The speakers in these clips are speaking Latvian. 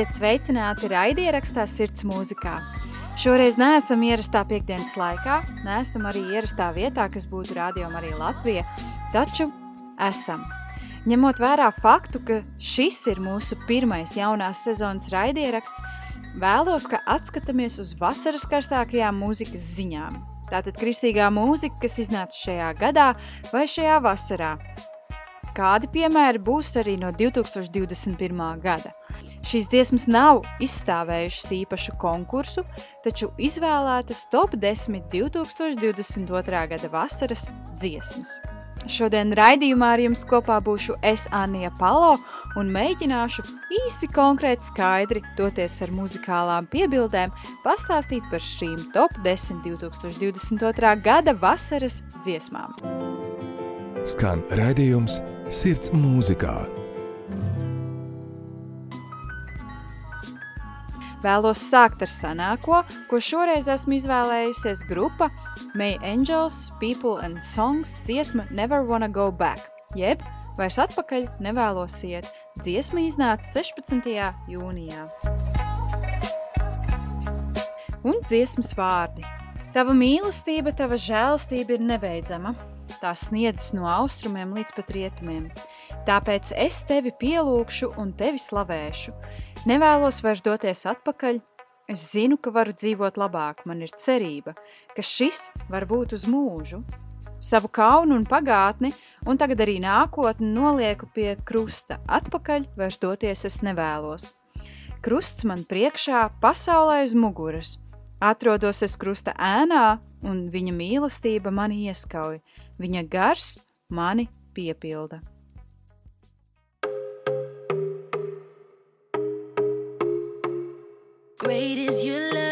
Esiet sveicināti raidierakstā Sirds mūzikā. Šoreiz neesam ierastā piekdienas laikā, neesam arī ierastā vietā, kas būtu rādījuma arī Latvija, taču esam. Ņemot vērā faktu, ka šis ir mūsu pirmais jaunās sezonas raidieraksts, vēlos, ka atskatāmies uz vasaras karstākajām mūzikas ziņām. Tātad kristīgā mūzika, kas iznāca šajā gadā vai šajā vasarā. Kādi piemēri būs arī no 2021. gada. Šīs dziesmas nav izstāvējušas īpašu konkursu, taču izvēlētas top 10 2022. gada vasaras dziesmas. Šodien raidījumā ar jums kopā būšu es Anija Palo un mēģināšu īsi konkrēti skaidri doties ar muzikālām piebildēm pastāstīt par šīm top 10 2022. gada vasaras dziesmām. Skan raidījums Sirds mūzikā. Vēlos sākt ar senāko, ko šoreiz esmu izvēlējusies grupa May Angels, People and Songs dziesma Never Wanna Go Back, jeb vairs atpakaļ nevēlos iet. Dziesma iznāca 16. jūnijā. Un dziesmas vārdi. Tava mīlestība, tava žēlastība ir nebeidzama. Tā sniedzas no austrumiem līdz pat rietumiem. Tāpēc es tevi pielūgšu un tevi slavēšu. Nevēlos vairs doties atpakaļ. Es zinu, ka varu dzīvot labāk, man ir cerība, ka šis var būt uz mūžu. Savu kaunu un pagātni, un tagad arī nākotni nolieku pie krusta. Atpakaļ vairs doties es nevēlos. Krusts man priekšā, pasaulē uz muguras. Atrodos es krusta ēnā, un viņa mīlestība mani ieskauj. Viņa gars mani piepilda. Great is your love.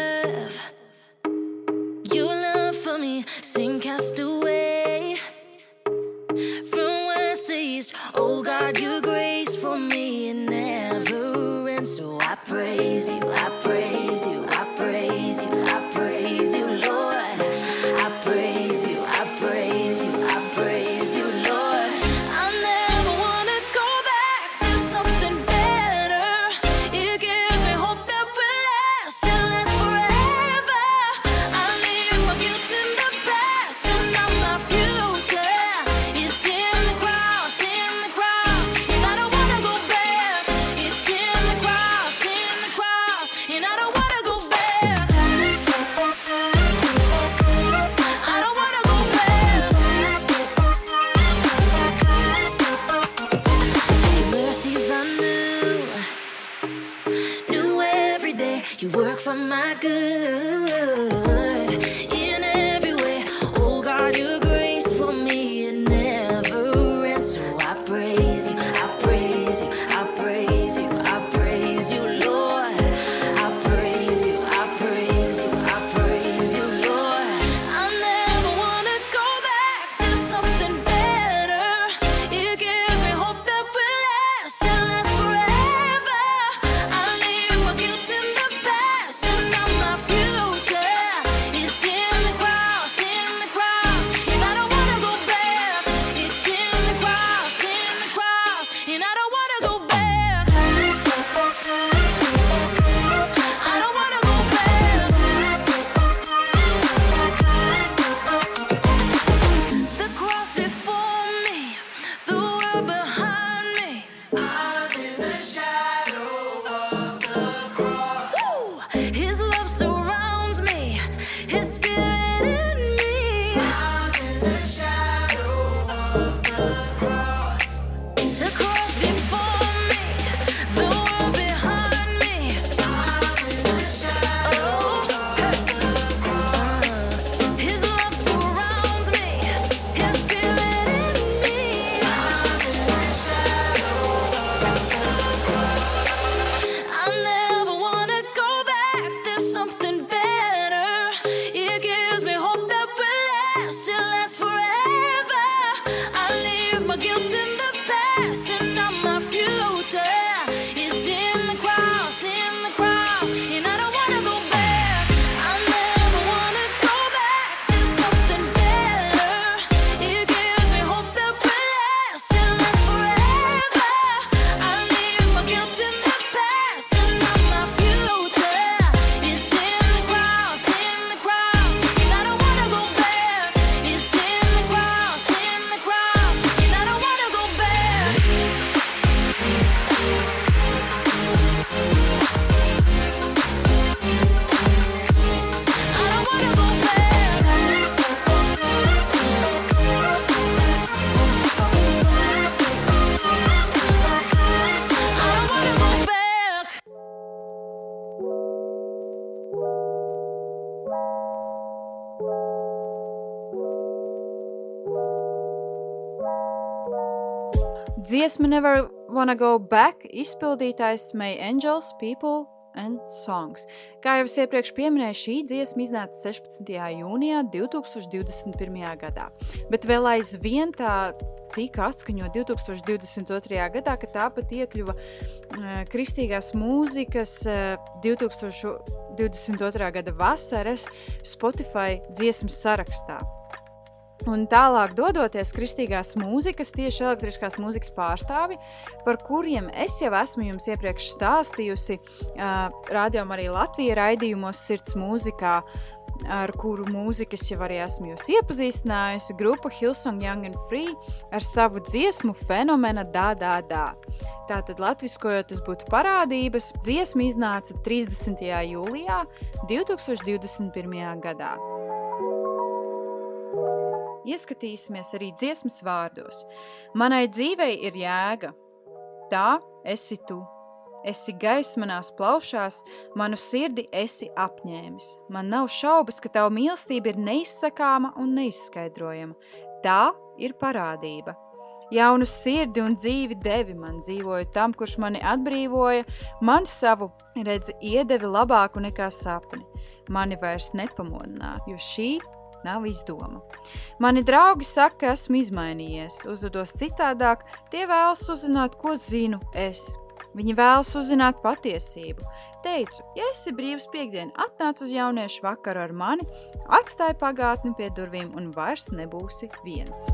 Dziesma Never Wanna Go Back izpildītājs May Angels, People and Songs. Kā jau es iepriekš pieminēju, šī dziesma iznāca 16. jūnijā 2021. gadā, bet vēl aizvien tā tika atskaņot 2022. gadā, kad tā pat iekļuva uh, kristīgās mūzikas uh, 2022. gada vasaras Spotify dziesmu sarakstā. Un tālāk, dodoties kristīgās mūzikas, tieši elektriskās mūzikas pārstāvi, par kuriem es jau esmu jums iepriekš stāstījusi, uh, rādījumā arī Latvijas raidījumos, sirds mūzikā, ar kuru mūzikas jau arī esmu jūs iepazīstinājusi, grupa Hilsong Young and Free ar savu dziesmu fenomena dā, dā, dā. Tātad, latviskojot, tas būtu parādības. Dziesma iznāca 30. jūlijā 2021. gadā. Ieskatīsimies arī dziesmas vārdos. Manai dzīvei ir jēga. Tā esi tu. Esi gaisa manās plaušās, manu sirdi esi apņēmis. Man nav šaubas, ka tava mīlestība ir neizsakāma un neizskaidrojama. Tā ir parādība. Jaunu sirdi un dzīvi devi man, dzīvoju tam, kurš mani atbrīvoja, man savu redzi iedevi labāku nekā sapni. Mani vairs nepamodināt, jo šī nav izdoma. Mani draugi saka, ka esmu izmainījies, uzvedos citādāk, tie vēlas uzzināt, ko zinu es. Viņi vēlas uzzināt patiesību. Teicu, ja esi brīvs piekdien, atnāc uz jauniešu vakaru ar mani, atstāj pagātni pie durvīm un vairs nebūsi viens.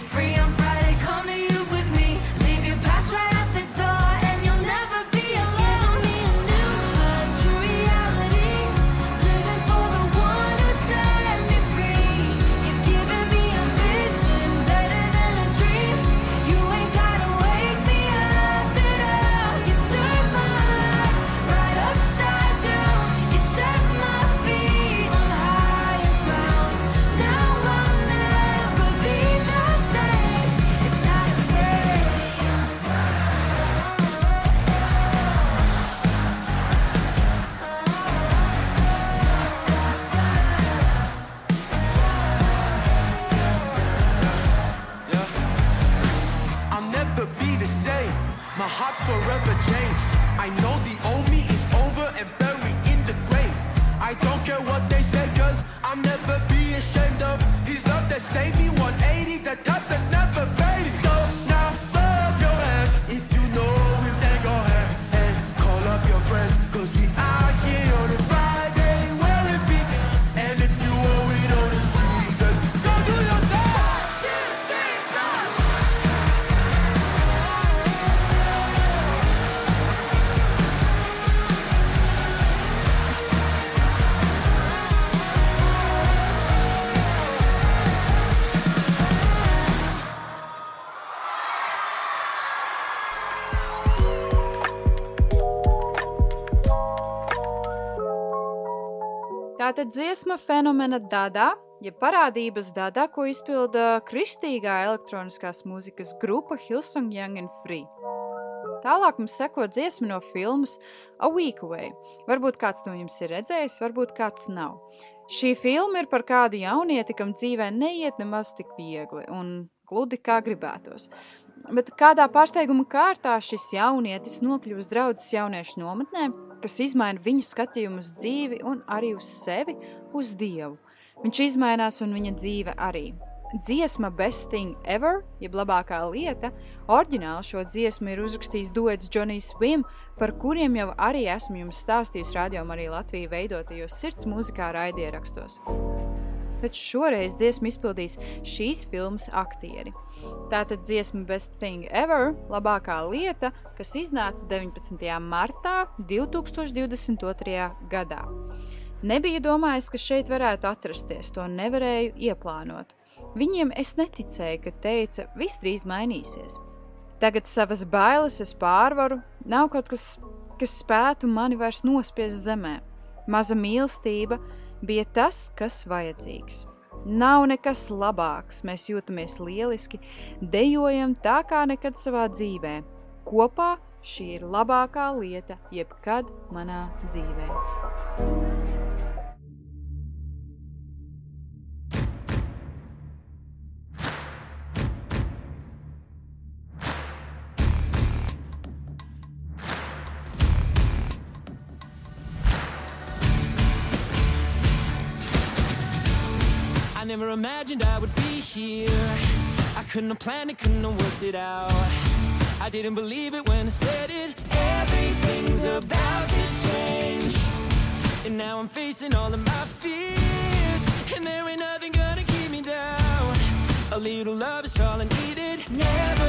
Free Tātad dziesma fenomena dadā, ja parādības dadā, ko izpilda kristīgā elektroniskās mūzikas grupa Hillsong Young and Free. Tālāk mums seko dziesma no filmas A Week Away. Varbūt kāds no jums ir redzējis, varbūt kāds nav. Šī filma ir par kādu jaunieti, kam dzīvē neiet nemaz tik viegli un gludi kā gribētos. Bet kādā pārsteiguma kārtā šis jaunietis nokļūst draudzes jauniešu nometnē, kas izmaina viņa skatījumu uz dzīvi un arī uz sevi, uz Dievu. Viņš izmainās un viņa dzīve arī. Dziesma Best Thing Ever, jeb labākā lieta, oriģināli šo dziesmu ir uzrakstījis duets Johnny Swim, par kuriem jau arī esmu jums stāstījis radio arī Latviju veidotajos sirds mūzikā raidierakstos. Taču šoreiz dziesmu izpildīs šīs filmas aktieri. Tātad dziesma Best Thing Ever, labākā lieta, kas iznāca 19. martā 2022. gadā. Nebija domājis, ka šeit varētu atrasties, to nevarēju ieplānot. Viņiem es neticēju, ka teica, viss drīz mainīsies. Tagad savas bailes es pārvaru, nav kaut kas, kas spētu mani vairs nospiest zemē. Maza mīlestība bija tas, kas vajadzīgs. Nav nekas labāks, mēs jūtamies lieliski, dejojam tā kā nekad savā dzīvē. Kopā šī ir labākā lieta jebkad manā dzīvē. Never imagined I would be here. I couldn't have planned it, couldn't have worked it out. I didn't believe it when I said it. Everything's about to change. And now I'm facing all of my fears. And there ain't nothing gonna keep me down. A little love is all I needed. Never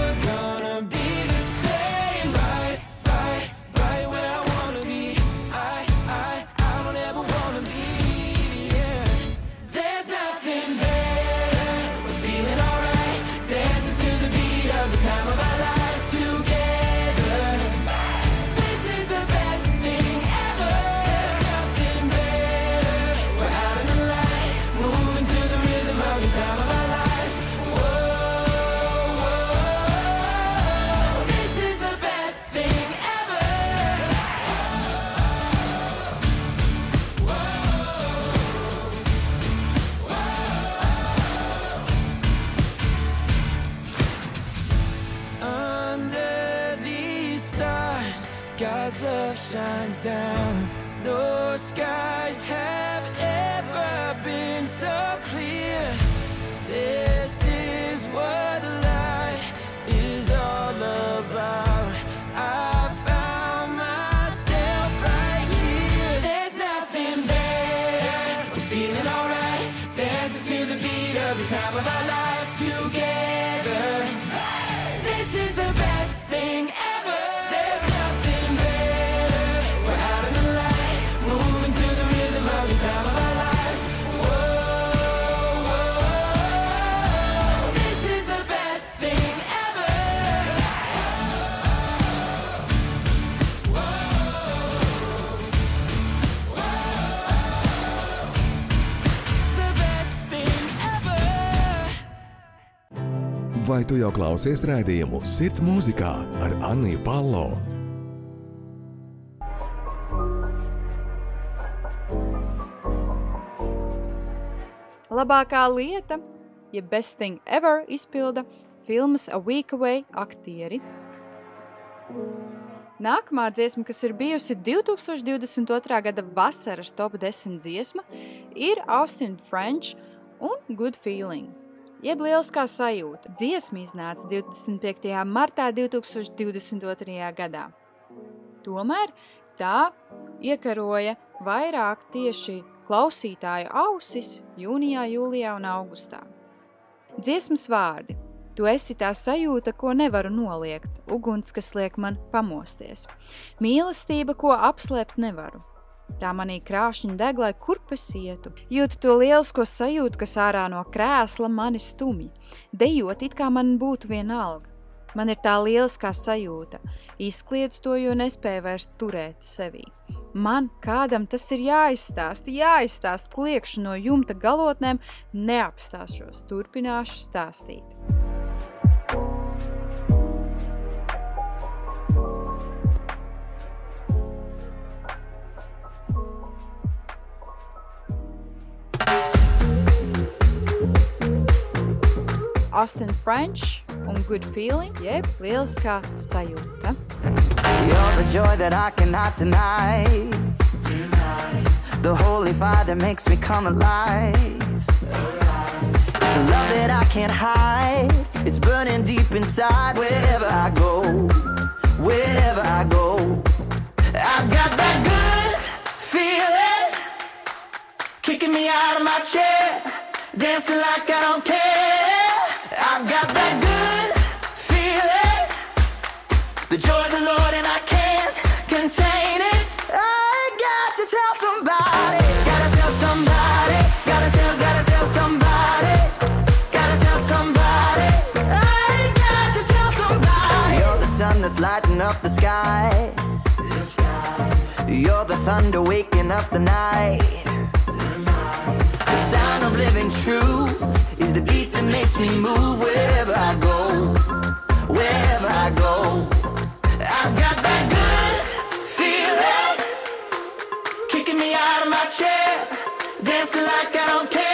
God's love shines down. No skies have ever been so clear. This is what Vai tu jau klausies rādījumu Sirds mūzikā ar Anniju Palo? Labākā lieta, ja Best Thing Ever izpilda filmas A Week Away aktieri. Nākamā dziesma, kas ir bijusi 2022. gada vasaras top 10 dziesma, ir Austin French un Good Feeling. Jeb lieliskā sajūta. Dziesma iznāca 25. martā 2022. gadā. Tomēr tā iekaroja vairāk tieši klausītāju ausis jūnijā, jūlijā un augustā. Dziesmas vārdi. Tu esi tā sajūta, ko nevaru noliegt, uguns, kas liek man pamosties. Mīlestība, ko apslēpt nevaru. Tā manī krāšņi deg, lai kurp es ietu. Jūtu to lielisko sajūtu, kas ārā no krēsla mani stumj. Dejot, it kā man būtu vienalga. Man ir tā lieliskā sajūta. Izkliedz to, jo nespēju vairs turēt sevī. Man kādam tas ir jāizstāsta, jāizstāsta kliekšu no jumta galotnēm, neapstāšos, turpināšu stāstīt. Austin French un good feeling, jeb lieliskā sajūta. You're the joy that I cannot deny. The holy fire that makes me come alive. It's a love that I can't hide. It's burning deep inside wherever I go. Wherever I go. I've got that good feeling. Kicking me out of my chair. Dancing like I don't care. I've got that good feeling. The joy of the Lord and I can't contain it. I got to tell somebody. Gotta tell somebody. Gotta tell, gotta tell somebody. Gotta tell somebody. I got to tell somebody. You're the sun that's lighting up the sky. You're the thunder waking up the night. The sound of living truth is the beat that makes me move wherever I go. Wherever I go. I've got that good feeling kicking me out of my chair, dancing like I don't care.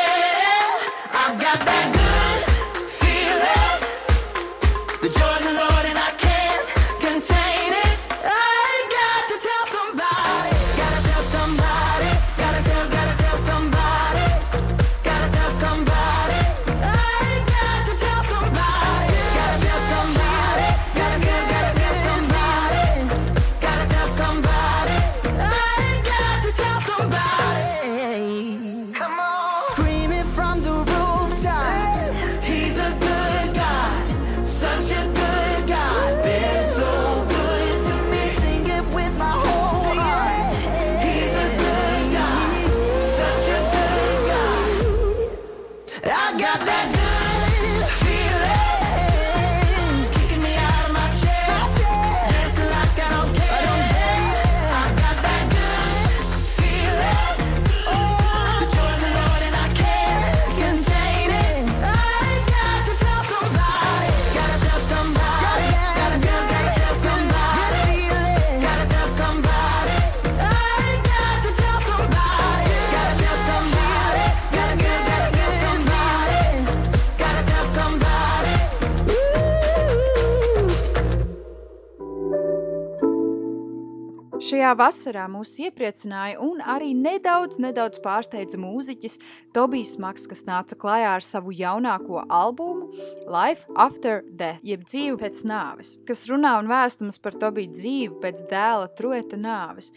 Šajā vasarā mūs iepriecināja un arī nedaudz, nedaudz pārsteidza mūziķis Tobijs Maks, kas nāca klajā ar savu jaunāko albumu Life After Death, jeb dzīve pēc nāves, kas runā un vēstums par Tobiju dzīvi pēc dēla trueta nāves.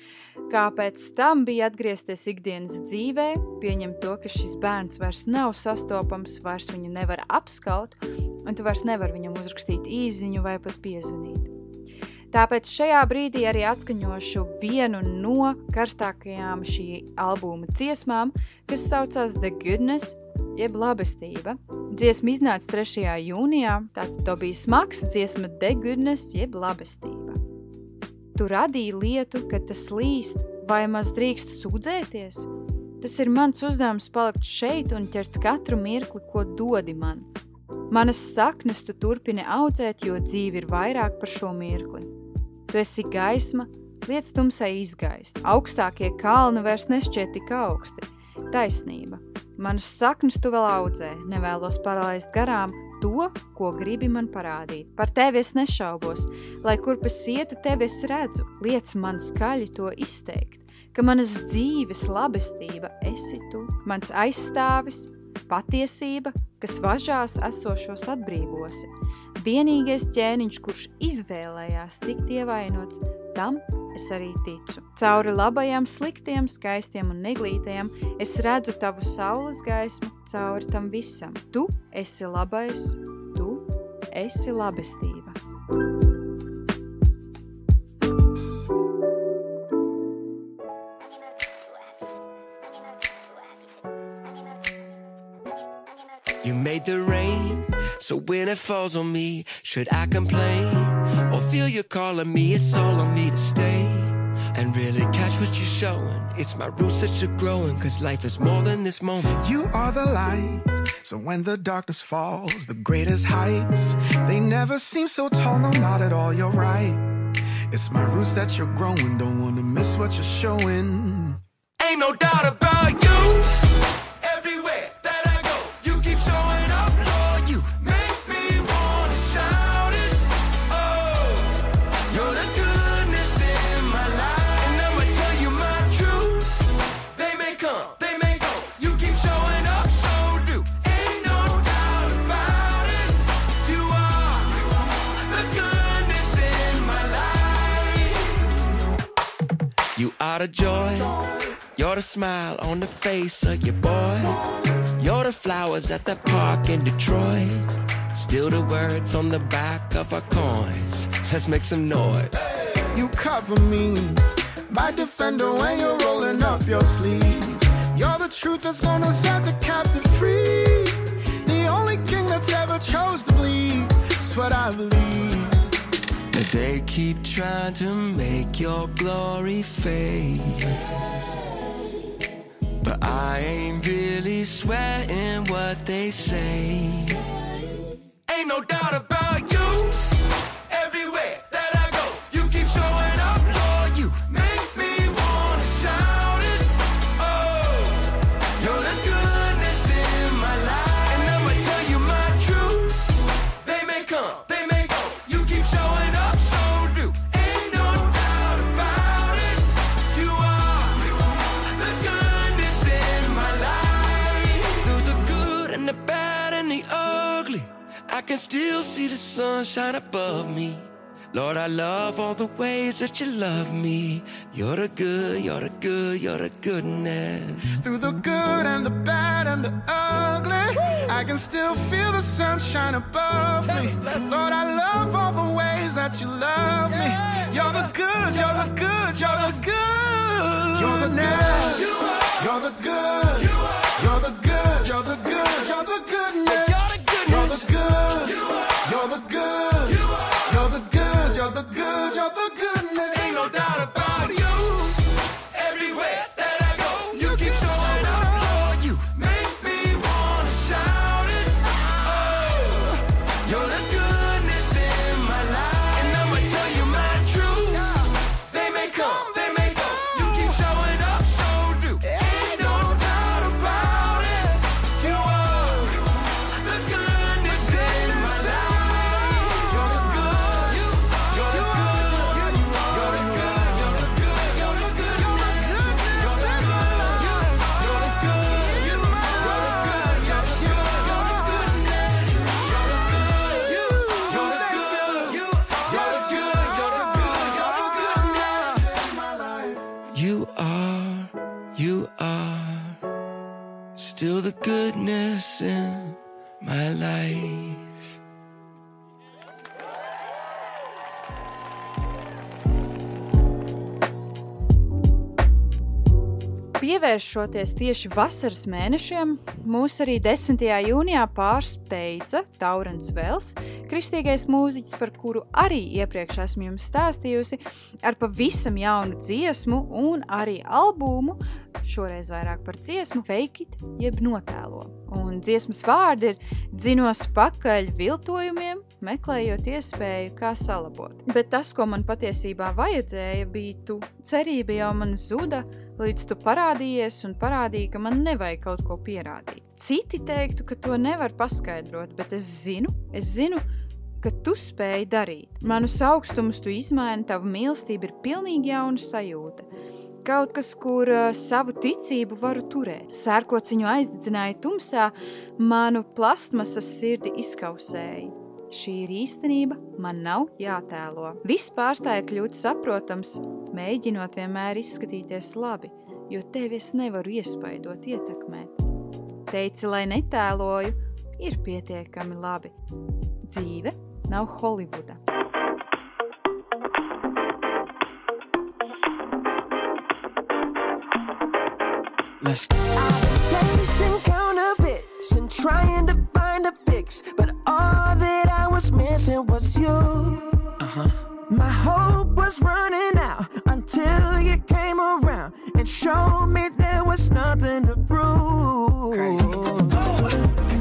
Kā pēc tam bija atgriezties ikdienas dzīvē, pieņemt to, ka šis bērns vairs nav sastopams, vairs viņu nevar apskaut, un tu vairs nevar viņam uzrakstīt īziņu vai pat piezvanīt. Tāpēc šajā brīdī arī atskaņošu vienu no karstākajām šī albuma dziesmām, kas saucās The Goodness, jeb labestība. Dziesma iznāca 3. jūnijā, tātad to bija smags dziesma The Goodness, jeb labestība. Tu radīji lietu, ka tas līst, vai maz drīkst sūdzēties? Tas ir mans uzdevums palikt šeit un ķert katru mirkli, ko dodi man. Manas saknes tu turpini audzēt, jo dzīve ir vairāk par šo mirkli. Tu esi gaisma, lietas tumsai izgaist. Augstākie kalni vairs nešķiet tik augsti. Taisnība. Manas saknes tu vēl audzē, nevēlos palaist garām to, ko gribi man parādīt. Par tevi es nešaubos, lai kurp es ietu, tevi es redzu, liec man skaļi to izteikt, ka manas dzīves labestība esi tu, mans aizstāvis, patiesība, kas važās esošos atbrīvosi. Vienīgais ķēniņš, kurš izvēlējās tikt ievainots, tam es arī ticu. Cauri labajām, sliktiem, skaistiem un neglītajiem es redzu tavu saules gaismu cauri tam visam. Tu esi labais, tu esi labestība. You made the rain, so when it falls on me, should I complain or feel you calling me? It's all on me to stay and really catch what you're showing. It's my roots that you're growing, cause life is more than this moment. You are the light. So when the darkness falls, the greatest heights, they never seem so tall. No, not at all. You're right. It's my roots that you're growing. Don't wanna miss what you're showing. Ain't no doubt about you. You are the joy. You're the smile on the face of your boy. You're the flowers at the park in Detroit. Still the words on the back of our coins. Let's make some noise. You cover me, my defender, when you're rolling up your sleeve. You're the truth that's gonna set the captive free. The only king that's ever chose to bleed. That's what I believe. They keep trying to make your glory fade. But I ain't really sweating what they say. Ain't no doubt about you. I can still see the sun shine above me. Lord, I love all the ways that you love me. You're the good, you're the good, you're the goodness. Through the good and the bad and the ugly, I can still feel the sunshine above me. Lord, I love all the ways that you love me. You're the good, you're the good, you're the good. You're the good. You're the good. You're the good, you're the good, you're the goodness. Pievēršoties tieši vasaras mēnešiem, mūs arī 10. jūnijā pārsteidza Taurens Vels, kristīgais mūziķis, par kuru arī iepriekš esmu jums stāstījusi, ar pavisam jaunu dziesmu un arī albumu, šoreiz vairāk par dziesmu, Fake It, jeb notēlo. Un dziesmas vārdi ir dzinos pakaļ viltojumiem, meklējot iespēju, kā salabot. Bet tas, ko man patiesībā vajadzēja, bija tu. Cerība jau man zuda, līdz tu parādījies un parādīji, ka man nevajag kaut ko pierādīt. Citi teiktu, ka to nevar paskaidrot, bet es zinu, es zinu, ka tu spēj darīt. Manus augstumus tu izmaini, tava mīlestība ir pilnīgi jauna sajūta. Kaut kas, kur uh, savu ticību varu turēt. Sērkociņu aizdedzināja tumsā, manu plastmasas sirdi izkausēja. Šī ir īstenība, man nav jātēlo. Viss pārstāja kļūt saprotams, mēģinot vienmēr izskatīties labi, jo tevi es nevaru iespaidot, ietekmēt. Teici, lai netēloju, ir pietiekami labi. Dzīve nav Holivuda. Let's Chasing counterfeits and trying to find a fix, but all was missing was you. Uh-huh. My hope was running out until you came around and showed me there was nothing to prove.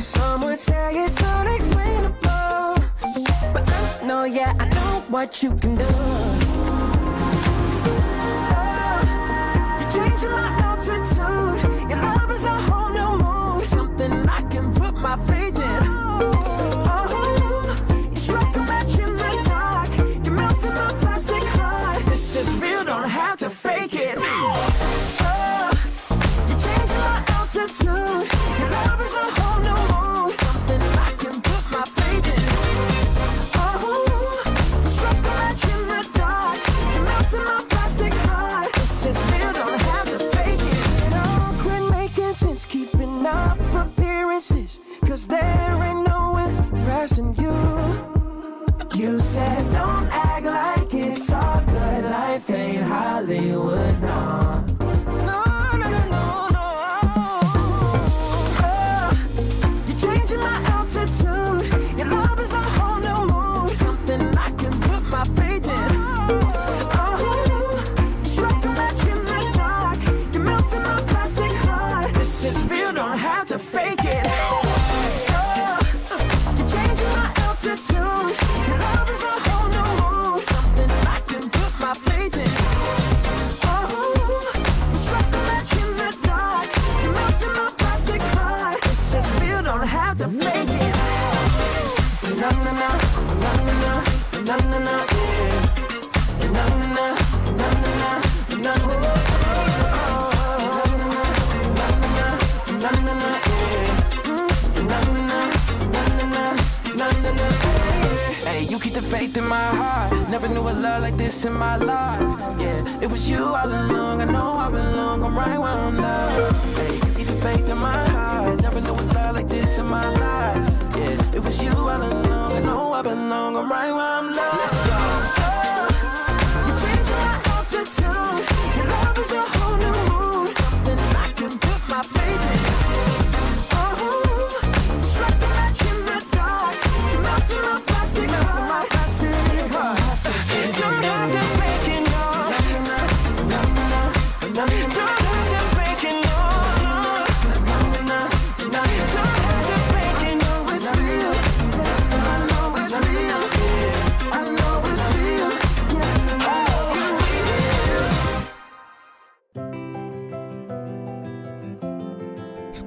Some would say it's unexplainable, but I know, yeah, I know what you can do. My heart. Never knew a love like this in my life. Yeah, it was you all along. I know I belong. I'm right where I'm loved. Hey, faith in my heart. Never knew a love like this in my life. Yeah, it was you all along. I know I belong. I'm right where I'm loved. Let's go. You're my altitude. Your love is a whole new mood. Something I can put my faith in.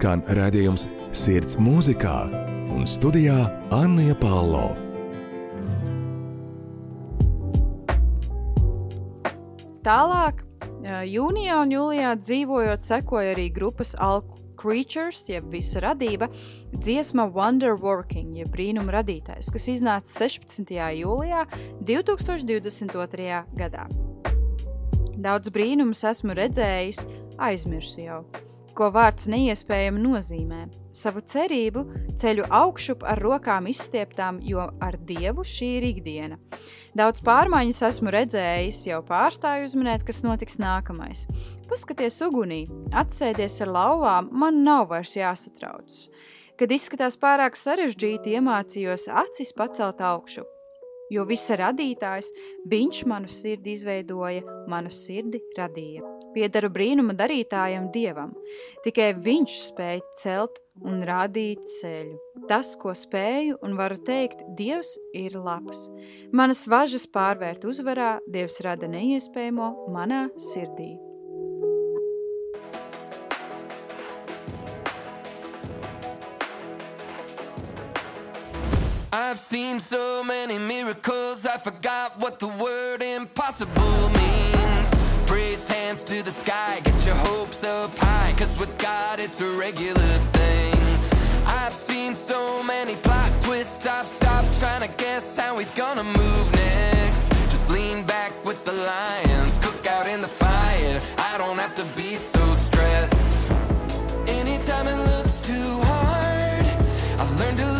Skan redzējums Sirds mūzikā un studijā Anna Palo. Tālāk, ā, jūnijā un jūlijā dzīvojot, sekoja arī grupas All Creatures, jeb visa radība, dziesma Wonder Working, jeb brīnuma radītājs, kas iznāca 16. jūlijā 2022. gadā. Daudz brīnumus esmu redzējis, aizmirsu jau, ko vārds neiespējami nozīmē. Savu cerību ceļu augšup ar rokām izstieptām, jo ar Dievu šī ir ikdiena. Daudz pārmaiņas esmu redzējis, jau pārstāju uzminēt, kas notiks nākamais. Paskaties ugunī, atsēdies ar lauvām, man nav vairs jāsatraucas. Kad izskatās pārāk sarežģīti, iemācījos acis pacelt augšu. Jo visa radītājs, viņš manu sirdi izveidoja, manu sirdi radīja. Piederu brīnuma darītājam dievam. Tikai viņš spēja celt un rādīt ceļu. Tas, ko spēju un varu teikt, Dievs ir labs. Manas važas pārvērt uzvarā, Dievs rada neiespējamo manā sirdī. I've seen so many miracles, I forgot what the word impossible means. Praise hands to the sky, get your hopes up high, cause with God it's a regular thing. I've seen so many plot twists, I've stopped trying to guess how he's gonna move next. Just lean back with the lions, cook out in the fire. I don't have to be so stressed. Anytime it looks too hard, I've learned to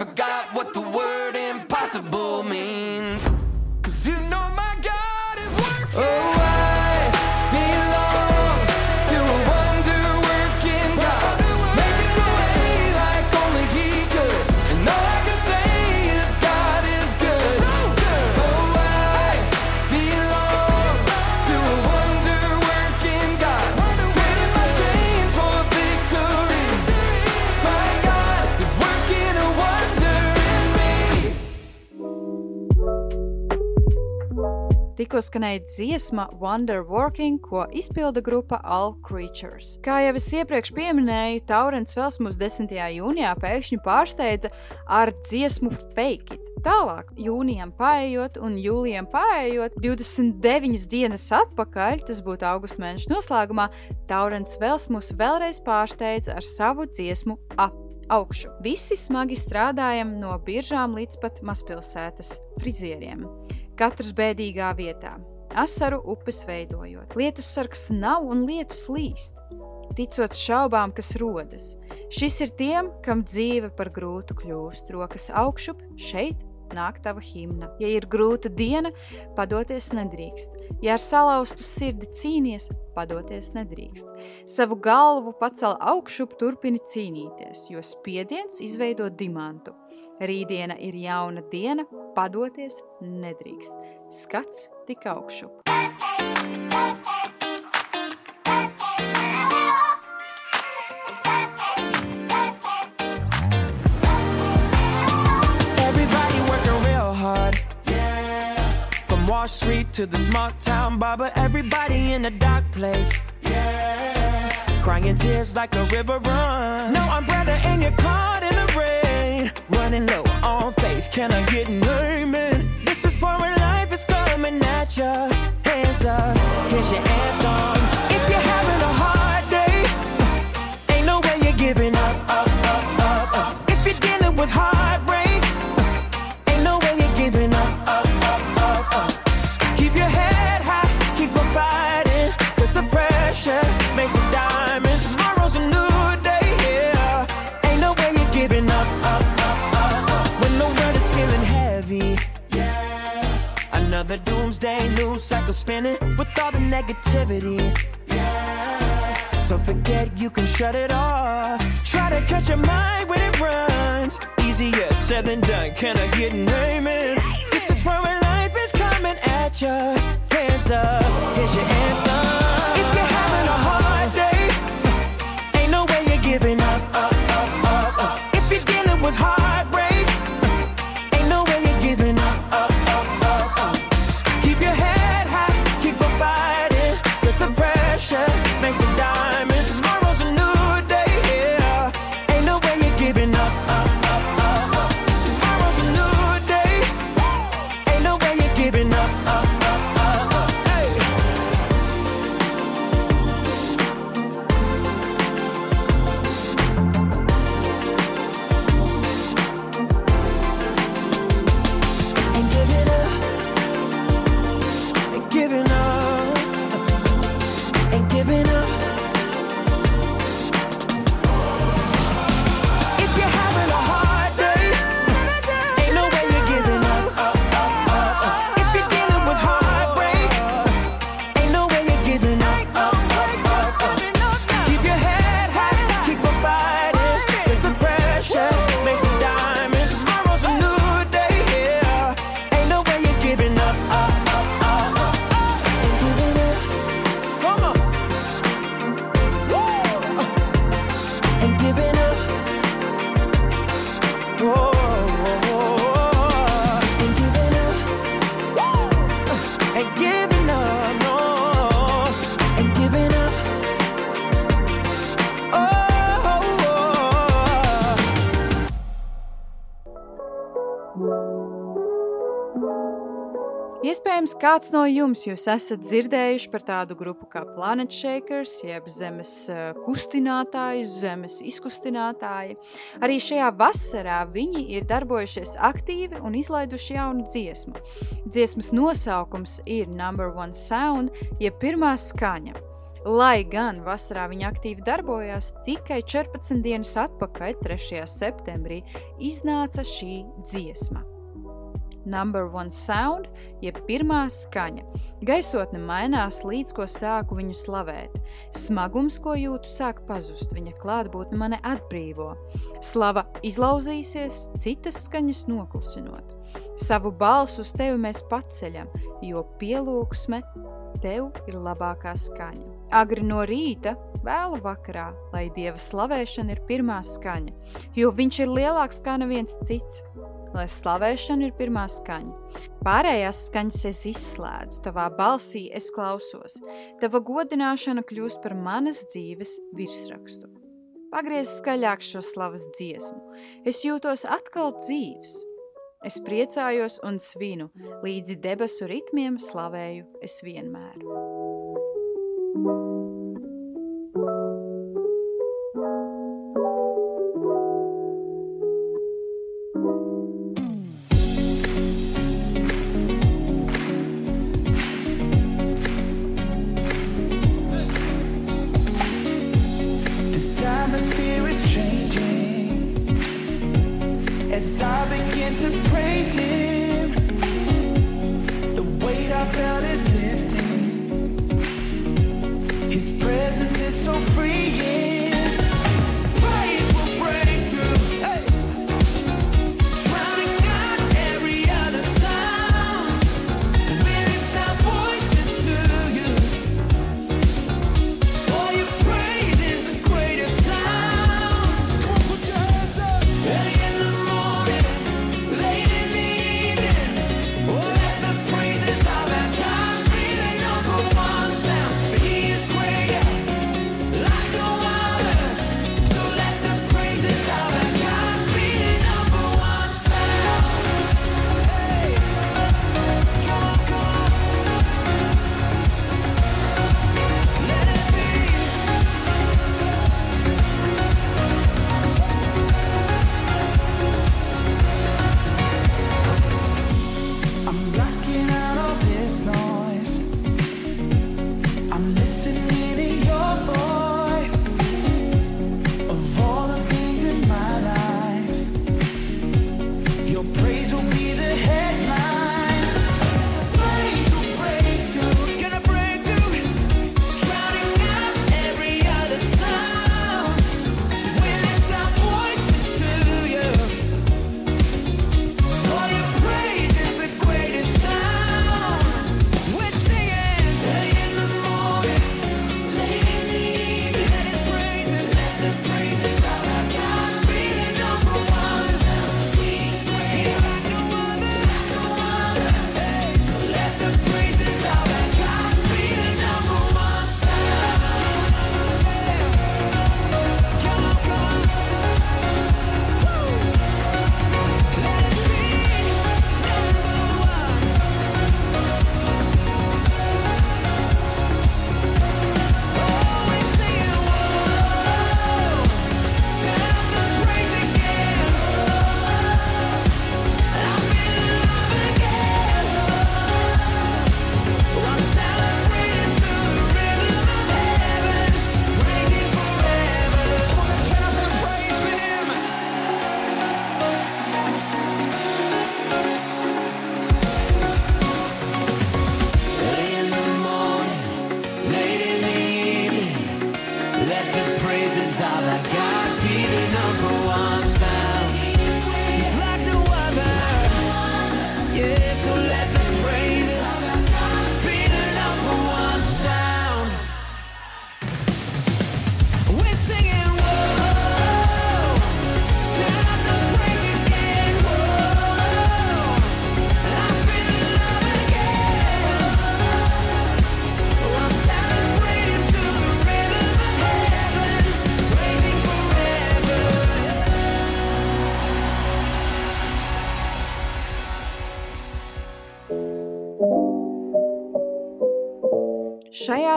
forgot what Tikko skanēja dziesma Wonder Working, ko izpilda grupa All Creatures. Kā jau es iepriekš pieminēju, Taurens Vels mūs 10. jūnijā pēkšņi pārsteidza ar dziesmu Fake It. Tālāk, jūnijam paējot un jūlijam paējot, 29 dienas atpakaļ, tas būtu augusta mēneša noslēgumā, Taurens Vels mūs vēlreiz pārsteidza ar savu dziesmu Ap augšu. Visi smagi strādājam no biržām līdz pat mazpilsētas frizieriem. Katrs bēdīgā vietā, asaru upes veidojot. Lietus sargs nav un lietus līst. Ticot šaubām, kas rodas. Šis ir tiem, kam dzīve par grūtu kļūst. Rokas augšup, šeit nāk tava himna. Ja ir grūta diena, padoties nedrīkst. Ja ar salauztu sirdi cīnies, padoties nedrīkst. Savu galvu pacel augšup, turpini cīnīties, jo spiediens izveido dimantu. Rītdiena ir jauna diena, padoties nedrīkst. Skats tik augšup. Everybody Wall Street to the small town barber, everybody in a dark place. Yeah. Crying tears like a river run. No umbrella and you're caught in the rain. Running low on faith, can I get an amen? This is for when life is coming at ya. Hands up, here's your anthem. If you're having a hard day, ain't no way you're giving up, up, up, up, up. If you're dealing with heartbreak, Doomsday news cycle spinning with all the negativity. Yeah. Don't forget you can shut it off. Try to catch your mind when it runs. Easier said than done. Can I get an amen? This is where life is coming at ya. Hands up, here's your anthem. If you're having a hard day, ain't no way you're giving up, up, up, up. If you're dealing with heartbreak, Iespējams, kāds no jums esat dzirdējuši par tādu grupu kā Planet Shakers, jeb zemes eh, kustinātāji, zemes izkustinātāji. Arī šajā vasarā viņi ir darbojušies aktīvi un izlaiduši jaunu dziesmu. Dziesmas nosaukums ir Number One Sound, jeb pirmā skaņa. Lai gan vasarā viņa aktīvi darbojās, tikai 14 dienas atpakaļ, 3. septembrī, iznāca šī dziesma. Number one sound, jeb pirmā skaņa. Gaisotne mainās, līdz ko sāku viņu slavēt. Smagums, ko jūtu, sāk pazust, viņa klātbūtne mani atbrīvo. Slava izlauzīsies, citas skaņas noklusinot. Savu balsu uz tevi mēs paceļam, jo pielūgsme tev ir labākā skaņa. Agri no rīta, vēlu vakarā, lai dieva slavēšana ir pirmā skaņa, jo viņš ir lielāks kā neviens cits lai slavēšana ir pirmā skaņa. Pārējās skaņas es izslēdzu, tavā balsī es klausos. Tava godināšana kļūst par manas dzīves virsrakstu. Pagriez skaļāk šo slavas dziesmu. Es jūtos atkal dzīves. Es priecājos un svinu, līdzi debesu ritmiem slavēju es vienmēr. thank you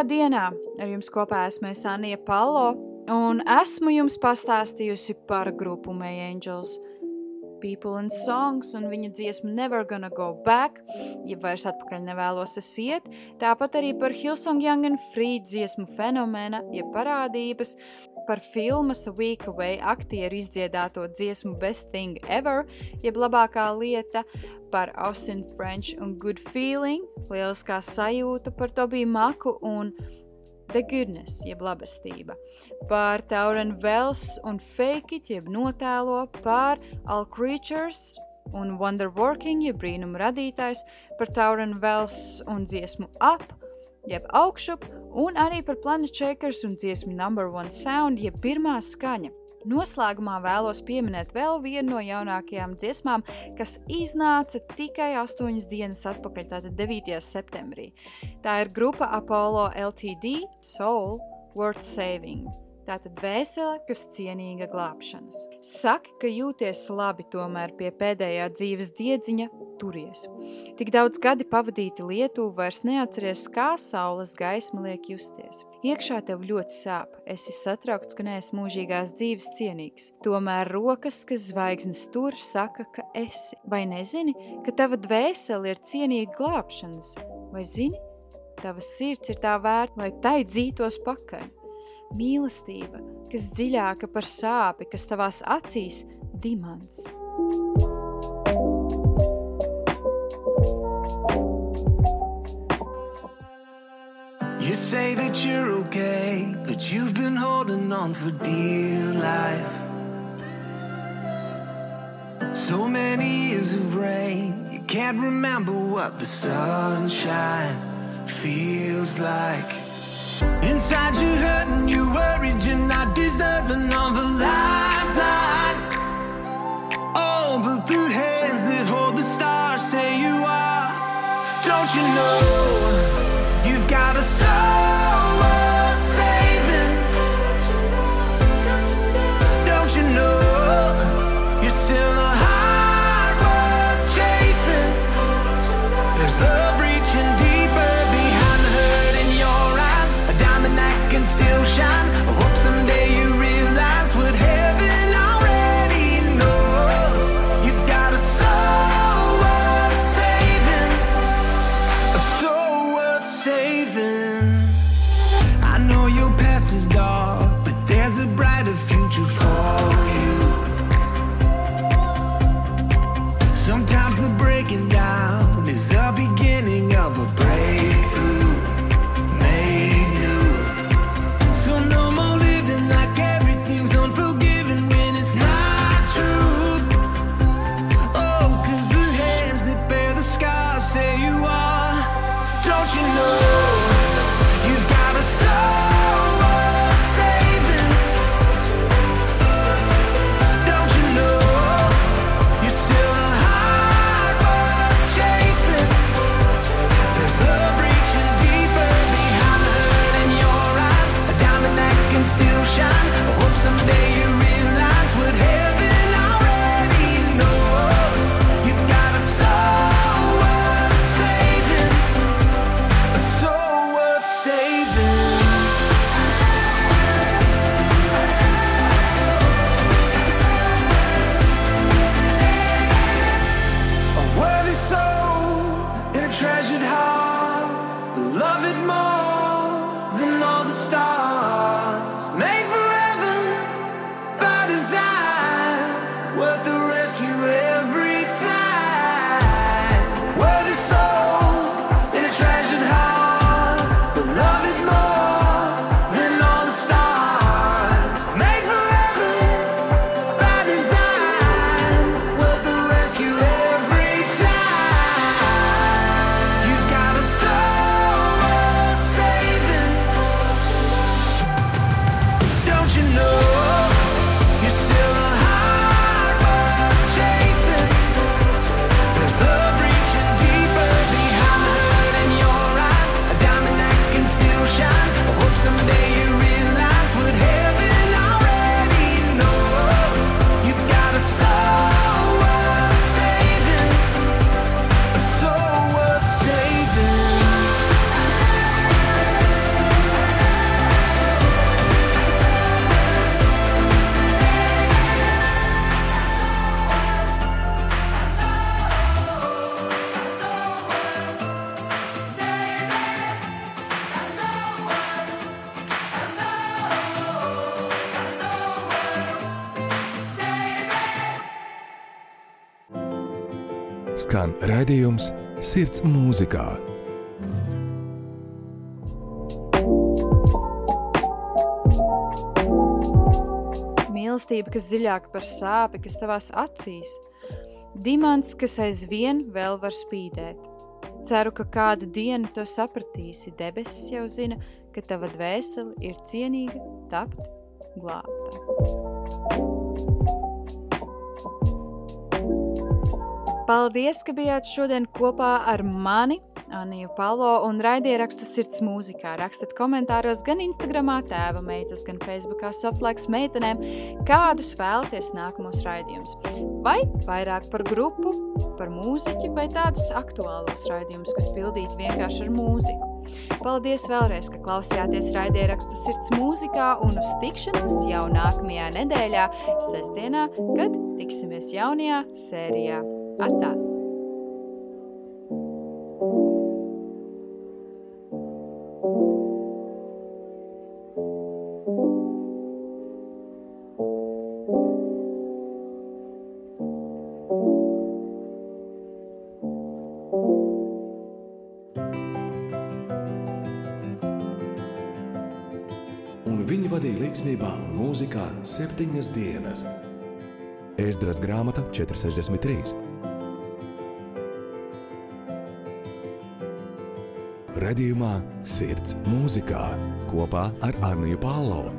dienā. Ar jums kopā esmu Anija Palo, un esmu jums pastāstījusi par grupu May Angels. People and Songs un viņa dziesmu Never Gonna Go Back, ja vairs atpakaļ nevēlos es iet, tāpat arī par Hillsong Young and Free dziesmu fenomena, ja parādības, par filmas Week Away aktieru izdziedāto dziesmu Best Thing Ever, jeb labākā lieta, par Austin French un Good Feeling, lieliskā sajūta par Tobiju Maku un The Goodness, jeb labestība, par Tauren Wells un Fake It, jeb notēlo, par All Creatures un Wonder Working, jeb brīnuma radītājs, par Tauren Wells un dziesmu Up, jeb augšup, un arī par Planet Shakers un dziesmu Number One Sound, jeb pirmā skaņa. Noslēgumā vēlos pieminēt vēl vienu no jaunākajām dziesmām, kas iznāca tikai 8 dienas atpakaļ, tātad 9. septembrī. Tā ir grupa Apollo LTD Soul Worth Saving. Tātad vēsele, kas cienīga glābšanas. Saki, ka jūties labi tomēr pie pēdējā dzīves diedziņa, turies. Tik daudz gadi pavadīti Lietuvu vairs neatceries, kā saules gaisma liek justies. Iekšā tev ļoti sāp, esi satraukts, ka neesi mūžīgās dzīves cienīgs. Tomēr rokas, kas zvaigznes tur, saka, ka esi. Vai nezini, ka tava dvēsele ir cienīga glābšanas? Vai zini, tava sirds ir tā vērta, lai tai dzītos pakaļ? Mīlestība, kas dziļāka par sāpi, kas tavās acīs dimants. You say that you're okay, but you've been holding on for dear life. So many years of rain, you can't remember what the sunshine feels like. Inside you're hurting, you're worried, you're not deserving of a lifeline. Oh, but the hands that hold the stars say you are. Don't you know you mūzikā. Mīlestība, kas dziļāka par sāpi, kas tavās acīs. Dimants, kas aizvien vēl var spīdēt. Ceru, ka kādu dienu to sapratīsi. Debesis jau zina, ka tava dvēsele ir cienīga tapt glābta. Paldies, ka bijāt šodien kopā ar mani, Aniju Palo un raidierakstu sirds mūzikā. Rakstat komentāros gan Instagramā tēva meitas, gan Facebookā softlaiks meitenēm, kādus vēlaties nākamos raidījumus. Vai vairāk par grupu, par mūziķi vai tādus aktuālos raidījumus, kas pildīti vienkārši ar mūziku. Paldies vēlreiz, ka klausījāties raidierakstu sirds mūzikā un uz tikšanos jau nākamajā nedēļā, sestdienā, kad tiksimies jaunajā sērijā. Atā! un viņi vadīja līdzsvarā un mūzikā septiņas dienas. Ēzdras grāmata 463. Radījumā Sirds mūzikā kopā ar Arniju Pālau.